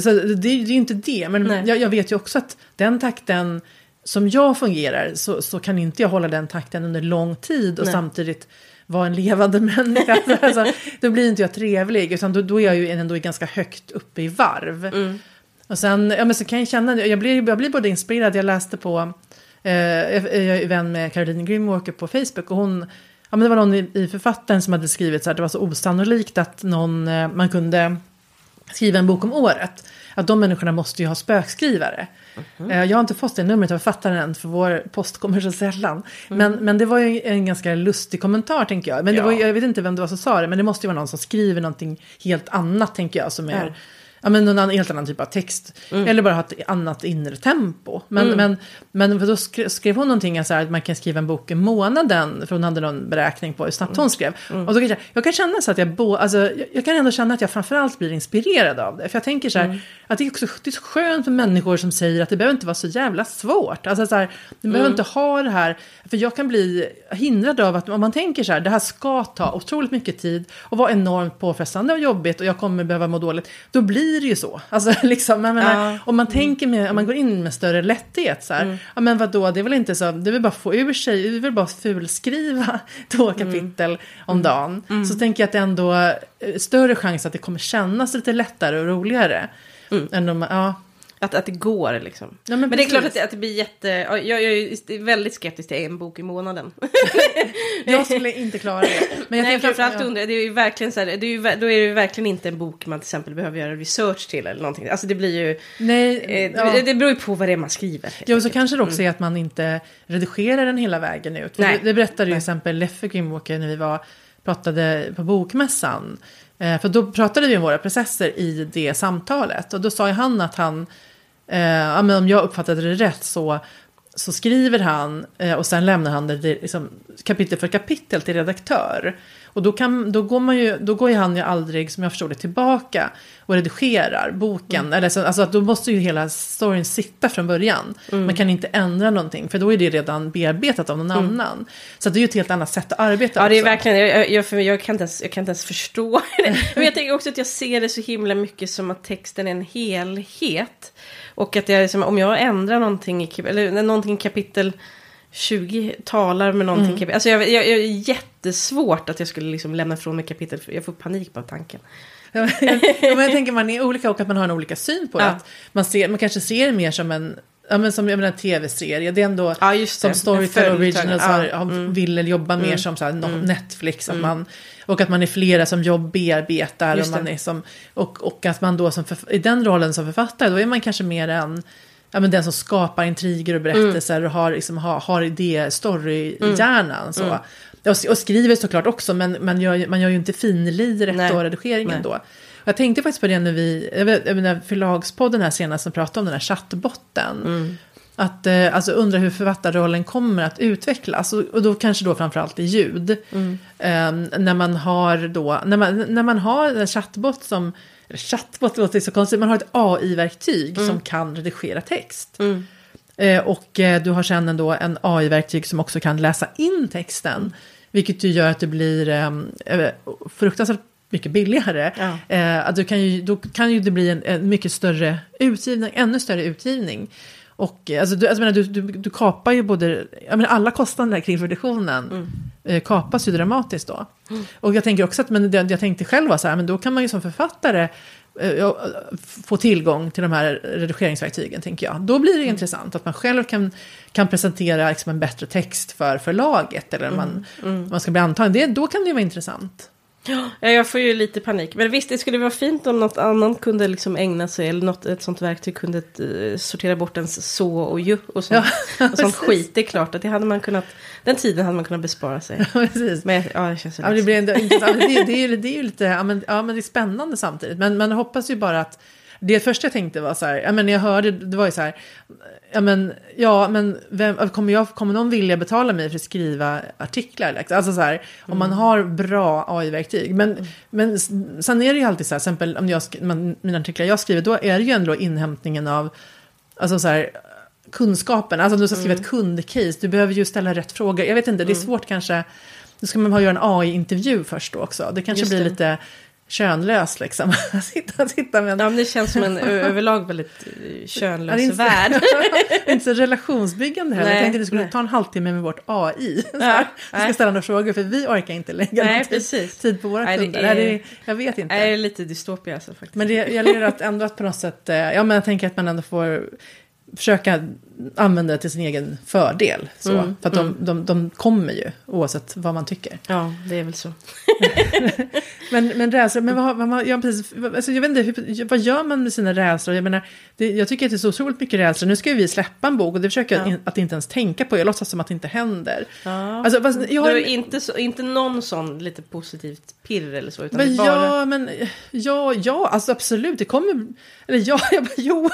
så det, det är ju inte det, men jag, jag vet ju också att den takten som jag fungerar så, så kan inte jag hålla den takten under lång tid och Nej. samtidigt vara en levande [laughs] människa. alltså, då blir inte jag trevlig, utan då, då är jag ju ändå ganska högt uppe i varv. Mm. Och sen, ja men så kan jag känna, jag blir, jag blir både inspirerad, jag läste på, eh, jag är vän med Caroline Grimwalker på Facebook och hon, ja men det var någon i, i författaren som hade skrivit så här, det var så osannolikt att någon, eh, man kunde skriva en bok om året. Att de människorna måste ju ha spökskrivare. Eh, Jag har inte fått det numret av författaren än, för vår post kommer så sällan. Men, men det var ju en ganska lustig kommentar, tänker jag. Men det Ja. var, jag vet inte vem det var som sa det, men det måste ju vara någon som skriver någonting helt annat, tänker jag, som är... Ja. Men någon helt annan typ av text. Eller bara ha ett annat inre tempo. Men, men, men då skrev, skrev hon någonting så här, att man kan skriva en bok i månaden. För hon hade någon beräkning på hur snabbt hon skrev. Och då kan jag, jag kan känna så att jag, bo, alltså, jag, jag kan ändå känna att jag framförallt blir inspirerad av det. För jag tänker så här, att det är också det är så skönt för människor som säger att det behöver inte vara så jävla svårt. Alltså så här, du behöver inte ha det här. För jag kan bli hindrad av att om man tänker så här, det här ska ta otroligt mycket tid och vara enormt påfrestande och jobbigt och jag kommer behöva må dåligt. Då blir det ju så. Alltså [laughs] liksom, jag menar, Ja. om man tänker med, om man går in med större lätthet så här, ja men vadå, det är väl inte så, det är väl bara få ur sig, det är väl bara fulskriva [laughs] två kapitel om dagen. Så tänker jag att det ändå är större chans att det kommer kännas lite lättare och roligare. Än om, ja. Att, att det går liksom. Ja, men men det är klart att det, att det blir jätte... ja, Jag, jag är väldigt skeptisk till en bok i månaden. [laughs] Jag skulle inte klara det. Men jag Nej, framförallt ja. under, det är ju verkligen så här, det är ju, då är det ju verkligen inte en bok man till exempel behöver göra research till eller någonting. Alltså det blir ju, Nej, eh, ja. det, det beror ju på vad det är man skriver. Ja, och så kanske det också är att man inte redigerar den hela vägen ut. Nej. Det, det berättade ju till exempel Leffe Grimwalker när vi var, pratade på bokmässan. Eh, för då pratade vi om våra processer i det samtalet. Och då sa ju han att han, eh, men om jag uppfattade det rätt så så skriver han eh, och sen lämnar han det liksom, kapitel för kapitel till redaktör. Och då, kan, då, går man ju, då går ju han ju aldrig, som jag förstår det, tillbaka och redigerar boken. Mm. Eller så, alltså att då måste ju hela storyn sitta från början. Mm. Man kan inte ändra någonting, för då är det redan bearbetat av någon annan. Så det är ju ett helt annat sätt att arbeta Mm. Ja, det är också. verkligen, jag, jag, för jag, kan inte ens, jag kan inte ens förstå [laughs] det. [laughs] Men jag tänker också att jag ser det så himla mycket som att texten är en helhet. Och att jag, liksom, om jag ändrar någonting i, eller någonting i kapitel 20 talar med någonting. Mm. Kapitel, alltså jag, jag, jag är jättesvårt att jag skulle liksom lämna ifrån mig kapitel. Jag får panik på tanken. [laughs] Ja, men jag tänker man är olika och att man har en olika syn på det. Ja. Att man, ser, man kanske ser det mer som en, ja, men som jag menar, en tv-serie. Det är ändå Ja, som. Storytel. Originals Ja. har, har, Mm. vill jobba mer som så här, no- Netflix. Att man, och att man är flera som jobb bearbetar. Och, man är som, och, och att man då som förf- i den rollen som författare, då är man kanske mer en Ja, men den som skapar intriger och berättelser och har, liksom, har, har idé, story i hjärnan. Så. Och, och skriver såklart också, men man gör, man gör ju inte finliret Nej. och redigeringen Nej. då. Jag tänkte faktiskt på det när vi, jag menar, förlagspodden här senast som pratade om den här chattbotten. Att eh, alltså undra hur författarrollen kommer att utvecklas. Och, och då kanske då framförallt i ljud. Eh, när man har då, när man, när man har en chattbot som, chattbot låter så konstigt, man har ett AI-verktyg som kan redigera text. Eh, och eh, du har sen en då en AI-verktyg som också kan läsa in texten. Vilket ju gör att det blir eh, eh, fruktansvärt mycket billigare. Ja. Eh, att du kan ju, då kan ju det bli en, en mycket större utgivning, ännu större utgivning. Och eh, alltså, du, alltså, menar, du, du, du kapar ju både, jag menar, alla kostnader kring produktionen eh, kapas ju dramatiskt då. Och jag tänker också att, men det, jag tänkte själv var så här, men då kan man ju som författare eh, få tillgång till de här redigeringsverktygen, tänker jag. Då blir det intressant att man själv kan, kan presentera liksom en bättre text för förlaget, eller man, man ska bli antagen. Det, då kan det ju vara intressant. Ja, jag får ju lite panik. Men visst, det skulle vara fint om något annat kunde liksom ägna sig, eller något, ett sånt verktyg kunde eh, sortera bort ens så och ju och sånt, Ja, [laughs] och sånt skit. Det är klart att det hade man kunnat, den tiden hade man kunnat bespara sig. [laughs] Precis. Men ja, det känns så Ja, det, blir ändå, [laughs] det, är- det, är, ju- det är ju lite, ja men, ja men det är spännande samtidigt. Men man hoppas ju bara att, det första jag tänkte var så här, ja men jag hörde, det var ju så här, ja men, ja men vem, kommer, jag, kommer någon vilja betala mig för att skriva artiklar? Liksom? Alltså så här, om man har bra AI-verktyg. Men, men s- sen är det ju alltid så här, exempel om jag, man, mina artiklar jag skriver, då är det ju ändå inhämtningen av, alltså så här, kunskapen. Alltså om du ska skriva ett kundcase, du behöver ju ställa rätt frågor. Jag vet inte, det är svårt kanske. Då ska man ha göra en AI-intervju först då också. Det kanske Just blir det. lite könlöst liksom. [laughs] sitta, sitta med en... Ja, men det känns som en [laughs] överlag väldigt eh, könlös är inte- värld. [laughs] inte så relationsbyggande heller. Nej, jag tänkte att det skulle nej. ta en halvtimme med vårt AI. Ja, här, vi ska ställa några frågor för vi orkar inte lägga Nej, tid, precis. tid på våra Nej, det kunder. är- det, jag vet inte. Nej, det är lite dystopia alltså faktiskt. Men det gäller att ändå att på något sätt, eh, ja men jag tänker att man ändå får försöka använda det till sin egen fördel. Så. Mm, För att de, de, de kommer ju oavsett vad man tycker. Ja, det är väl så. [laughs] Men, men rädslor, men vad, vad, vad, ja, precis, alltså jag vet inte, hur, vad gör man med sina rädslor? Jag menar, det, jag tycker att det är så otroligt mycket rädslor. Nu ska ju vi släppa en bok och det försöker jag Ja. att inte ens tänka på. Jag låtsas som att det inte händer. Ja. Alltså, fast, jag har, har inte, så, inte någon sån lite positivt pirr eller så, utan men bara... ja, men ja, ja, alltså absolut, det kommer, eller ja, [laughs] jag bara, jo,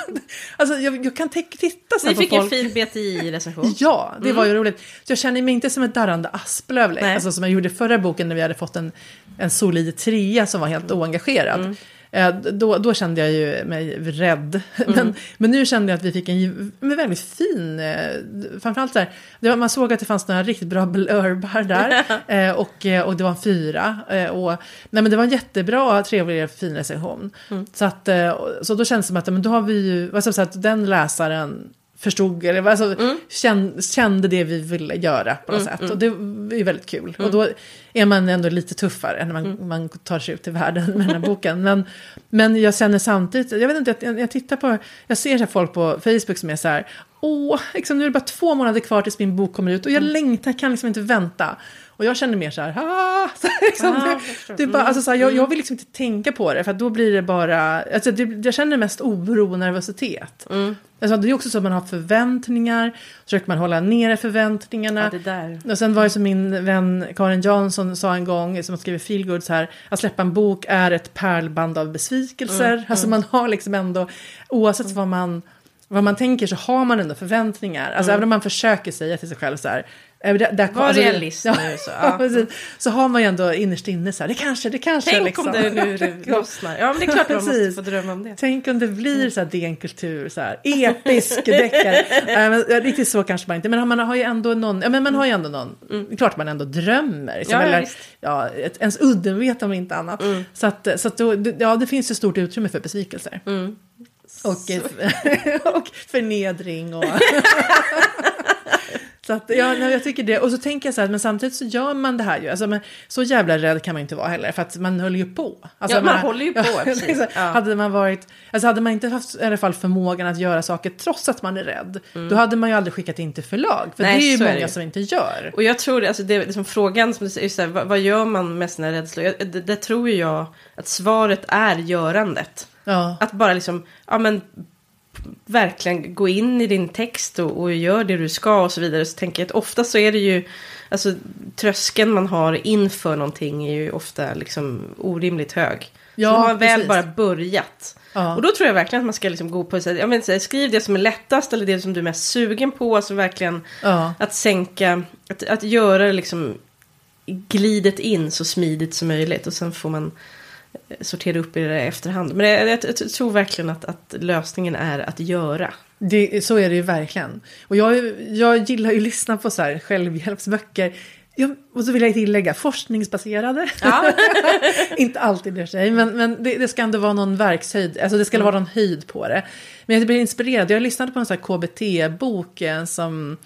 alltså jag, jag kan titta Ni på fick folk. en fin BTI-recension. [laughs] Ja, det var ju roligt. Så jag känner mig inte som ett darrande asplöv. Alltså som jag gjorde i förra boken när vi hade fått en, en solid trea som var helt oengagerad. Eh, Då, då kände jag ju mig rädd. [laughs] Men, men nu kände jag att vi fick en men väldigt fin, eh, framförallt så här, var, man såg att det fanns några riktigt bra [laughs] blurbar där. eh, och, och det var en fyra. Och, nej, men det var en jättebra, trevlig, fin recension. Så, att, så då känns det som att men då har vi ju, jag säga, att den läsaren förstod, eller alltså, kände, kände det vi ville göra på något sätt. Och det är väldigt kul. Och då är man ändå lite tuffare när man, man tar sig ut i världen med den här [laughs] boken. Men, men jag känner samtidigt, jag vet inte, jag, jag tittar på, jag ser så folk på Facebook som är så här, åh, liksom, nu är det bara två månader kvar tills min bok kommer ut och jag längtar, kan liksom inte vänta. Och jag känner mer så här, ah, [laughs] så liksom, Ah, det, är bara, alltså, så här, jag, jag vill liksom inte tänka på det, för då blir det bara, alltså, det, jag känner mest oro och nervositet. Alltså, det är också så att man har förväntningar, så försöker man hålla nere förväntningarna. Ja. Och sen var det som min vän Karin Jansson sa en gång, som skriver feelgood så här, att släppa en bok är ett pärlband av besvikelser. Mm, Alltså man har liksom ändå, oavsett vad man vad man tänker så har man ändå förväntningar. Alltså även om man försöker säga till sig själv så här. Eh, Där, där, Var realist ja, nu, så, [laughs] ja. precis. så har man ju ändå innerst inne så här, det kanske, det kanske Tänk liksom. om det nu [laughs] lossnar. Ja, men det är klart man måste få drömma om det. Tänk om det blir så här DN-kultur, så här episk deckare. [laughs] Ja, riktigt så kanske man inte, men man har ju ändå någon, ja men man har ju ändå någon, är klart man ändå drömmer. Liksom, Ja, eller, ja, ett, ens udden vet om inte annat. Så att, så att då, ja, det finns ju stort utrymme för besvikelser. Och, eh, och förnedring och... Så att, ja, jag tycker det. Och så tänker jag så här, men samtidigt så gör man det här ju. Alltså, men, så jävla rädd kan man inte vara heller, för att man höll ju på. Alltså, Ja, man jag håller ju [laughs] på, precis. liksom, Ja. Hade man varit, alltså hade man inte haft i alla fall förmågan att göra saker trots att man är rädd, då hade man ju aldrig skickat in till förlag. För Mm. Nej, det är ju är många ju. som inte gör. Och jag tror, alltså det är liksom frågan som du säger, så här, vad, vad gör man med sina rädslor? Jag- Det, det tror ju jag att svaret är görandet. Ja. Att bara liksom, ja men verkligen gå in i din text och, och gör det du ska och så vidare. Så tänker jag att ofta så är det ju, alltså tröskeln man har inför någonting är ju ofta liksom orimligt hög. Ja, så har man väl precis. bara börjat. Ja. Och då tror jag verkligen att man ska liksom gå på, så här, ja, men, så här, skriv det som är lättast eller det som du är mest sugen på. Alltså verkligen Ja. att sänka, att, att göra liksom glidet in så smidigt som möjligt. Och sen får man sortera upp i det i efterhand. Men jag, jag, jag tror verkligen att, att lösningen är att göra. Det, så är det ju verkligen. Och jag, jag gillar ju att lyssna på så här självhjälpsböcker. Jag, och så vill jag tillägga forskningsbaserade. Ja. [laughs] inte alltid i sig, men, men det, det ska ändå vara någon verkshöjd. Alltså det ska Mm. vara någon höjd på det. Men jag blir inspirerad. Jag lyssnade på en sån här KBT-bok eh, som...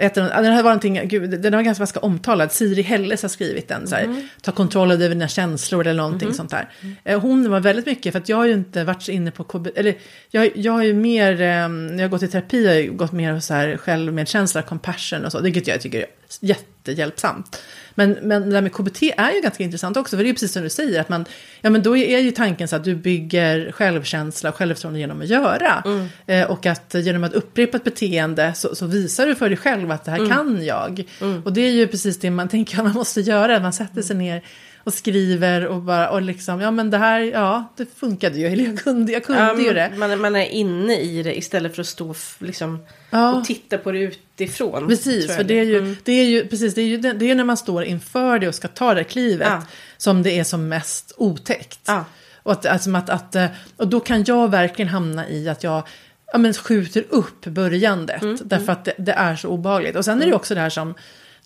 Den, här var någonting, gud, den var ganska, ganska omtalad. Siri Helles har skrivit den. Så här, Mm. Ta kontroll över dina känslor eller någonting sånt där. Eh, Hon var väldigt mycket, för att jag har ju inte varit så inne på KBT. Eller jag, jag har ju mer, eh, när jag har gått i terapi, har jag ju gått mer så här självmedkänsla, compassion och så. Vilket jag tycker är jättehjälpsamt. Men, men det där med KBT är ju ganska intressant också, för det är ju precis som du säger, att man, ja men då är ju tanken så att du bygger självkänsla och självförtroende genom att göra. Eh, och att genom att upprepa ett beteende så, så visar du för dig själv att det här kan jag. Och det är ju precis det man tänker att man måste göra, man sätter sig ner och skriver och bara, och liksom, ja men det här, ja, det funkade ju, eller [laughs] jag kunde, jag kunde Ja, ju det. man, man, är inne i det istället för att stå liksom, Ja. och titta på det utifrån. Precis, för det är ju, Mm. det är ju, precis, det är ju det, är när man står inför det och ska ta det klivet Ja. som det är som mest otäckt. Ja. Och, att, alltså, att, att, eh, och då kan jag verkligen hamna i att jag ja, men skjuter upp börjandet. Mm, därför att det, det är så obehagligt. Och sen är det ju också det här som,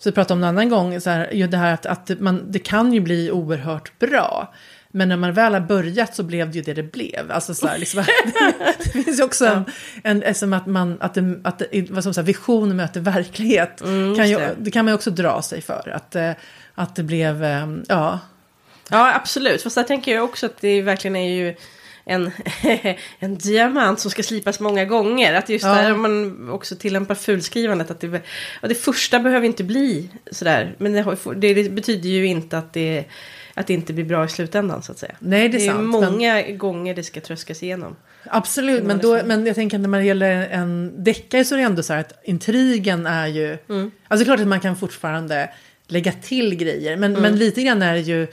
så vi pratade om en annan gång, så här, ju det här att, att man, det kan ju bli oerhört bra. Men när man väl har börjat så blev det ju det det blev. Alltså så här, liksom, [laughs] det finns ju också en, en, en som att man, att, det, att det, vad som så här, vision möter verklighet. kan ju, Mm, det. det kan man ju också dra sig för. Att, eh, att det blev, eh, ja, Ja, absolut. Fast där tänker jag också att det verkligen är ju en, [laughs] en diamant som ska slipas många gånger. Att just Ja. där man också tillämpar fulskrivandet. Att det, och det första behöver inte bli sådär. Men det, har- det, betyder ju inte att det, att det inte blir bra i slutändan så att säga. nej det är Det är sant. men- många gånger det ska tröskas igenom. Absolut, men, då, men jag tänker när man gäller en deckare så är det ändå så här att intrigen är ju... Alltså det är klart att man kan fortfarande lägga till grejer, men, men lite grann är det ju...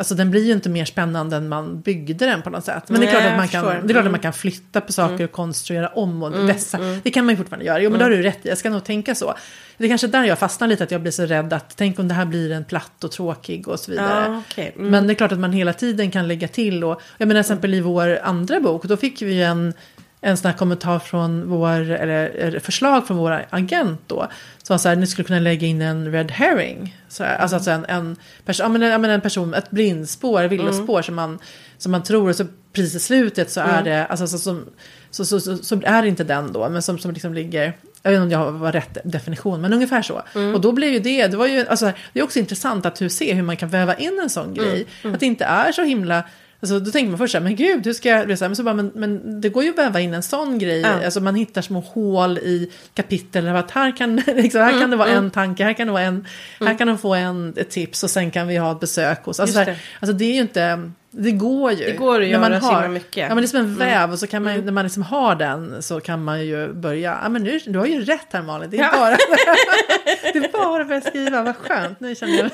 Alltså den blir ju inte mer spännande än man byggde den på något sätt. Men det är Nej, klart att man kan, det är klart att man kan flytta på saker och konstruera om och vässa. Det kan man ju fortfarande göra. Jo men det har du rätt i, jag ska nog tänka så. Det är kanske där jag fastnar lite, att jag blir så rädd att tänk om det här blir en platt och tråkig och så vidare. Ja, okej. Mm. Men det är klart att man hela tiden kan lägga till. Och, jag menar till exempel i vår andra bok, då fick vi en, en sån här kommentar från vår, eller förslag från vår agent då. Som var så här, ni skulle kunna lägga in en red herring. Så här, alltså, alltså en, en, person, ja, men, en- ja, men en person, ett blindspår, villospår som, man, som man tror, och så precis i slutet så är det, alltså så, som, så, så, så, så är det inte den då, men som, som liksom ligger, jag vet inte om jag var rätt definition, men ungefär så. Och då blev ju det, det var ju, alltså, det är också intressant att hur, se hur man kan väva in en sån grej. Att det inte är så himla, Alltså, då tänker man först så här, men gud, hur ska jag... så här, Men, så bara, men, men det går ju att väva in en sån grej. Ja. Alltså, man hittar små hål i kapitel. Att här kan, [laughs] liksom, här kan det vara en tanke, här kan det vara en... Här kan de få en, ett tips och sen kan vi ha ett besök hos... Alltså, så det. alltså det är ju inte... Det går ju. Det går att När man göra så har, himla mycket. Ja, men det är som en väv och så kan man, ju- när man liksom har den så kan man ju börja. Ja, men nu, du har ju rätt här Malin. Det är Ja. bara, [laughs] [laughs] det är bara att börja skriva. Vad skönt. Nu känner jag.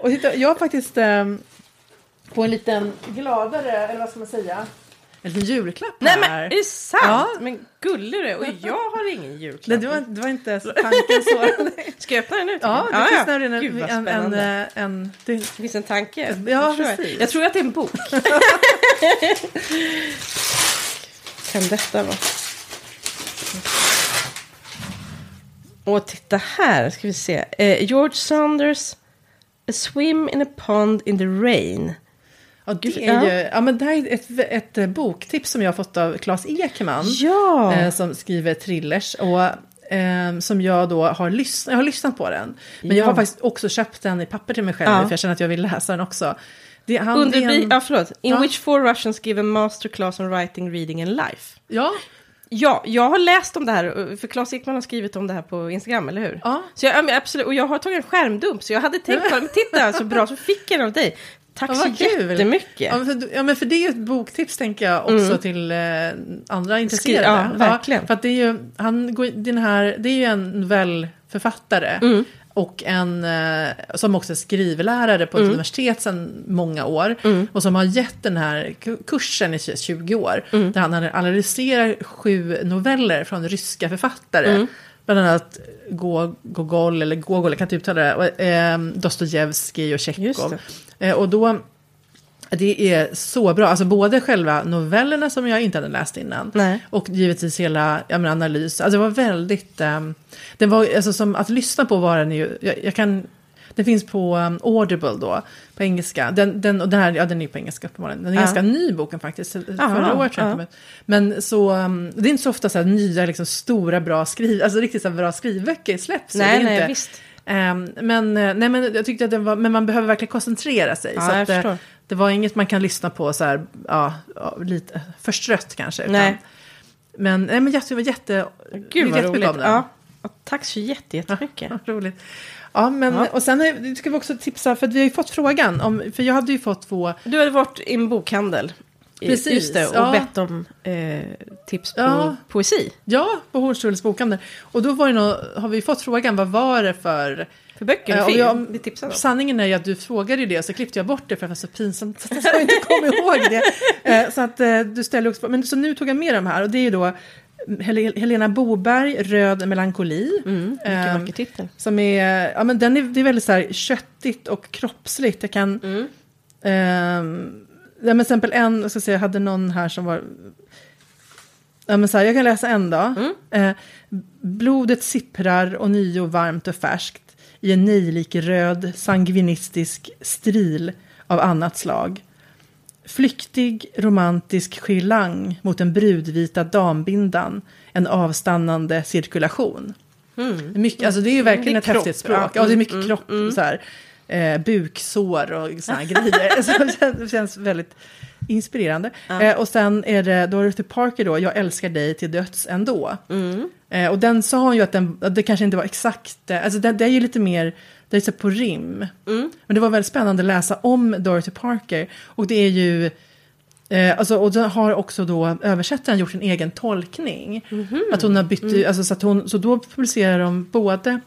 Och jag har faktiskt ehm, på en liten gladare, eller vad ska man säga? en liten julklapp Nej här. men är det sant? Ja. Men gullig du är. Och jag har ingen julklapp. Nej, det, var, det var inte tanken så. [laughs] Ska jag öppna den nu? ja, det finns nämligen en, Gud en, en, spännande. en, en det, Det finns en tanke. Ja, Jag tror jag. precis. Jag tror att det är en bok. [laughs] kan detta vara? Och titta här, ska vi se. Eh, George Saunders, A swim in a pond in the rain. Ja, det är ja. ju, ja, men det här är ett, ett, boktips som jag har fått av Claes Ekman. Ja! eh, som skriver thrillers. Och, eh, som jag då har, lyssnat, jag har lyssnat på den. Men jag Ja. har faktiskt också köpt den i papper till mig själv. För jag känner att jag vill läsa den också. Det, han, Under det är en- ja, förlåt. In which four Russians give a masterclass on writing, reading and life. Ja, Ja, jag har läst om det här, för Claes Ekman har skrivit om det här på Instagram, eller hur? Ja. Så jag, absolut, och jag har tagit en skärmdump, så jag hade tänkt, [laughs] men titta så bra, så fick jag den av dig. Tack Ja, så kul. jättemycket. Ja men, för, ja, men för det är ju ett boktips tänker jag också till eh, andra intresserade. ja, verkligen. för att det är ju, han den här, det är ju en novellförfattare. Mm. Och en eh, som också är skrivlärare på ett Mm. universitet sedan många år. Och som har gett den här ku- kursen i 20 år. Mm. Där han analyserar sju noveller från ryska författare. Mm. Bland annat Go- Gogol, eller Gogol, jag kan inte uttala det. Och, eh, Dostojevskij och Tjechov. Eh, och då, det är så bra, alltså både själva novellerna som jag inte hade läst innan. Nej. Och givetvis hela ja, men analys. Alltså det var väldigt, um, det var, alltså som att lyssna på var den ju, jag, jag kan, det finns på um, Audible då, på engelska. Den, den, och den här, ja den är på engelska uppenbarligen. Den är Ja. ganska ny boken faktiskt. Förra Aha, året jag ja. den ut. Men så, um, det är inte så ofta så här nya, liksom, stora, bra skriv, alltså riktigt så här bra skrivböcker släpps. Nej, nej, inte, visst. Ehm, men, eh, nej, men jag tyckte att den var, men man behöver verkligen koncentrera sig. Ja, så att, eh, det var inget man kan lyssna på så här, ja, lite förstrött kanske. utan- Nej. Men, nej, men jag var jätte... Gud vad roligt. Ja. Tack så jätte- jättemycket. Ja, roligt. Ja, men, Ja. och sen ska vi också tipsa, för vi har ju fått frågan, om, för jag hade ju fått två, Du hade varit i en bokhandel. Precis, Just det, och ja. bett om eh, tips på Ja. poesi. ja, på Hornstulls bokhandel. Och då var det nog, har vi fått frågan, vad var det för... För böcker Eh, och film. jag- vi tipsade om. Sanningen är ju att du frågade ju det, så klippte jag bort det för att det var så pinsamt. Så att jag inte kom ihåg det. [laughs] Eh, Så att eh, du ställer också, men så nu tog jag med de här och det är ju då Hel- Helena Boberg, Röd melankoli. Mm, vacker titel. Som är, ja men den är, det är väldigt så här köttigt och kroppsligt. Jag kan, Mm. ehm, ja men exempel en, jag ska se, jag hade någon här som var, ja men så här, jag kan läsa en då. Mm. Eh, blodet sipprar och nio varmt och färskt i en nejlik röd sangvinistisk stril av annat slag. Flyktig romantisk skilang mot den brudvita dambindan, en avstannande cirkulation. Mm. Mycket, alltså det är ju verkligen Det är ett kropp, häftigt språk. ja. Ja, det är mycket Mm, kropp, mm, så här, eh, buksår och här grejer. [laughs] Så det känns- väldigt inspirerande. Eh, och sen är det Dorothy Parker då, Jag älskar dig till döds ändå. Mm. Eh, och den sa hon ju att den, det kanske inte var exakt, eh, alltså det, det är ju lite mer, det är så på rim. Mm. Men det var väldigt spännande att läsa om Dorothy Parker. Och det är ju, eh, alltså, och den har också då översättaren gjort en egen tolkning. Att hon har bytt, Mm. alltså, så, att hon, så då publicerar de både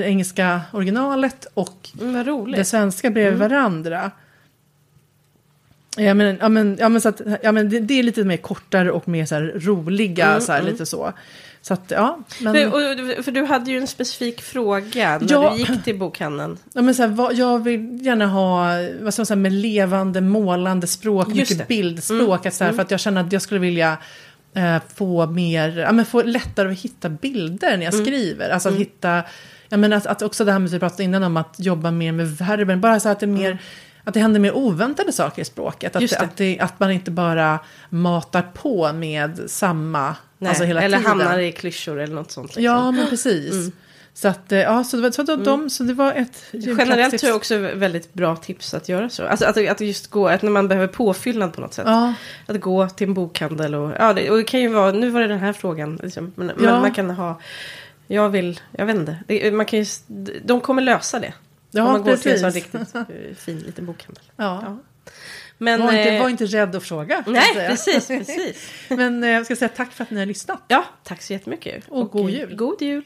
det engelska originalet och Mm, det svenska bredvid varandra. Ja men, ja, men, ja, men, så att, ja, men det, det är lite mer kortare och mer så här roliga, Mm, så här, mm. lite så. Så att, ja. Men, För, och, för du hade ju en specifik fråga när Ja. du gick till bokhandeln. ja, men så här, vad, jag vill gärna ha, vad ska man säga, med levande, målande språk, Just mycket det. bildspråk. Att, så här, För att jag känner att jag skulle vilja eh, få mer, ja, men få lättare att hitta bilder när jag Mm. skriver. Alltså att hitta, ja, men att, att också det här med, vi pratade innan om att jobba mer med verben, bara så att det är mer Att det händer mer oväntade saker i språket. Att, Mm. Det. Att, det, att man inte bara matar på med samma, Nej, alltså hela eller tiden. hamnar i klyschor eller något sånt. liksom. Ja, men precis. Så, att, eh, ja, så, det var, så, de, så det var ett Generellt tror jag också väldigt bra tips att göra så. Alltså att, att just gå, att när man behöver påfyllnad på något sätt. Ja, Att gå till en bokhandel och, ja, det, och det kan ju vara, nu var det den här frågan, liksom, men, men Ja. man kan ha, jag vill, jag vet inte, det, man kan ju, de kommer lösa det. ja om man går till en precis. sån riktigt eh, fin liten bokhandel. Ja. Ja. Men, var, inte, eh, var inte rädd att fråga. nej, precis, [laughs] precis. Men eh, jag ska säga tack för att ni har lyssnat. Ja, tack så jättemycket. Och god eh, jul. God jul.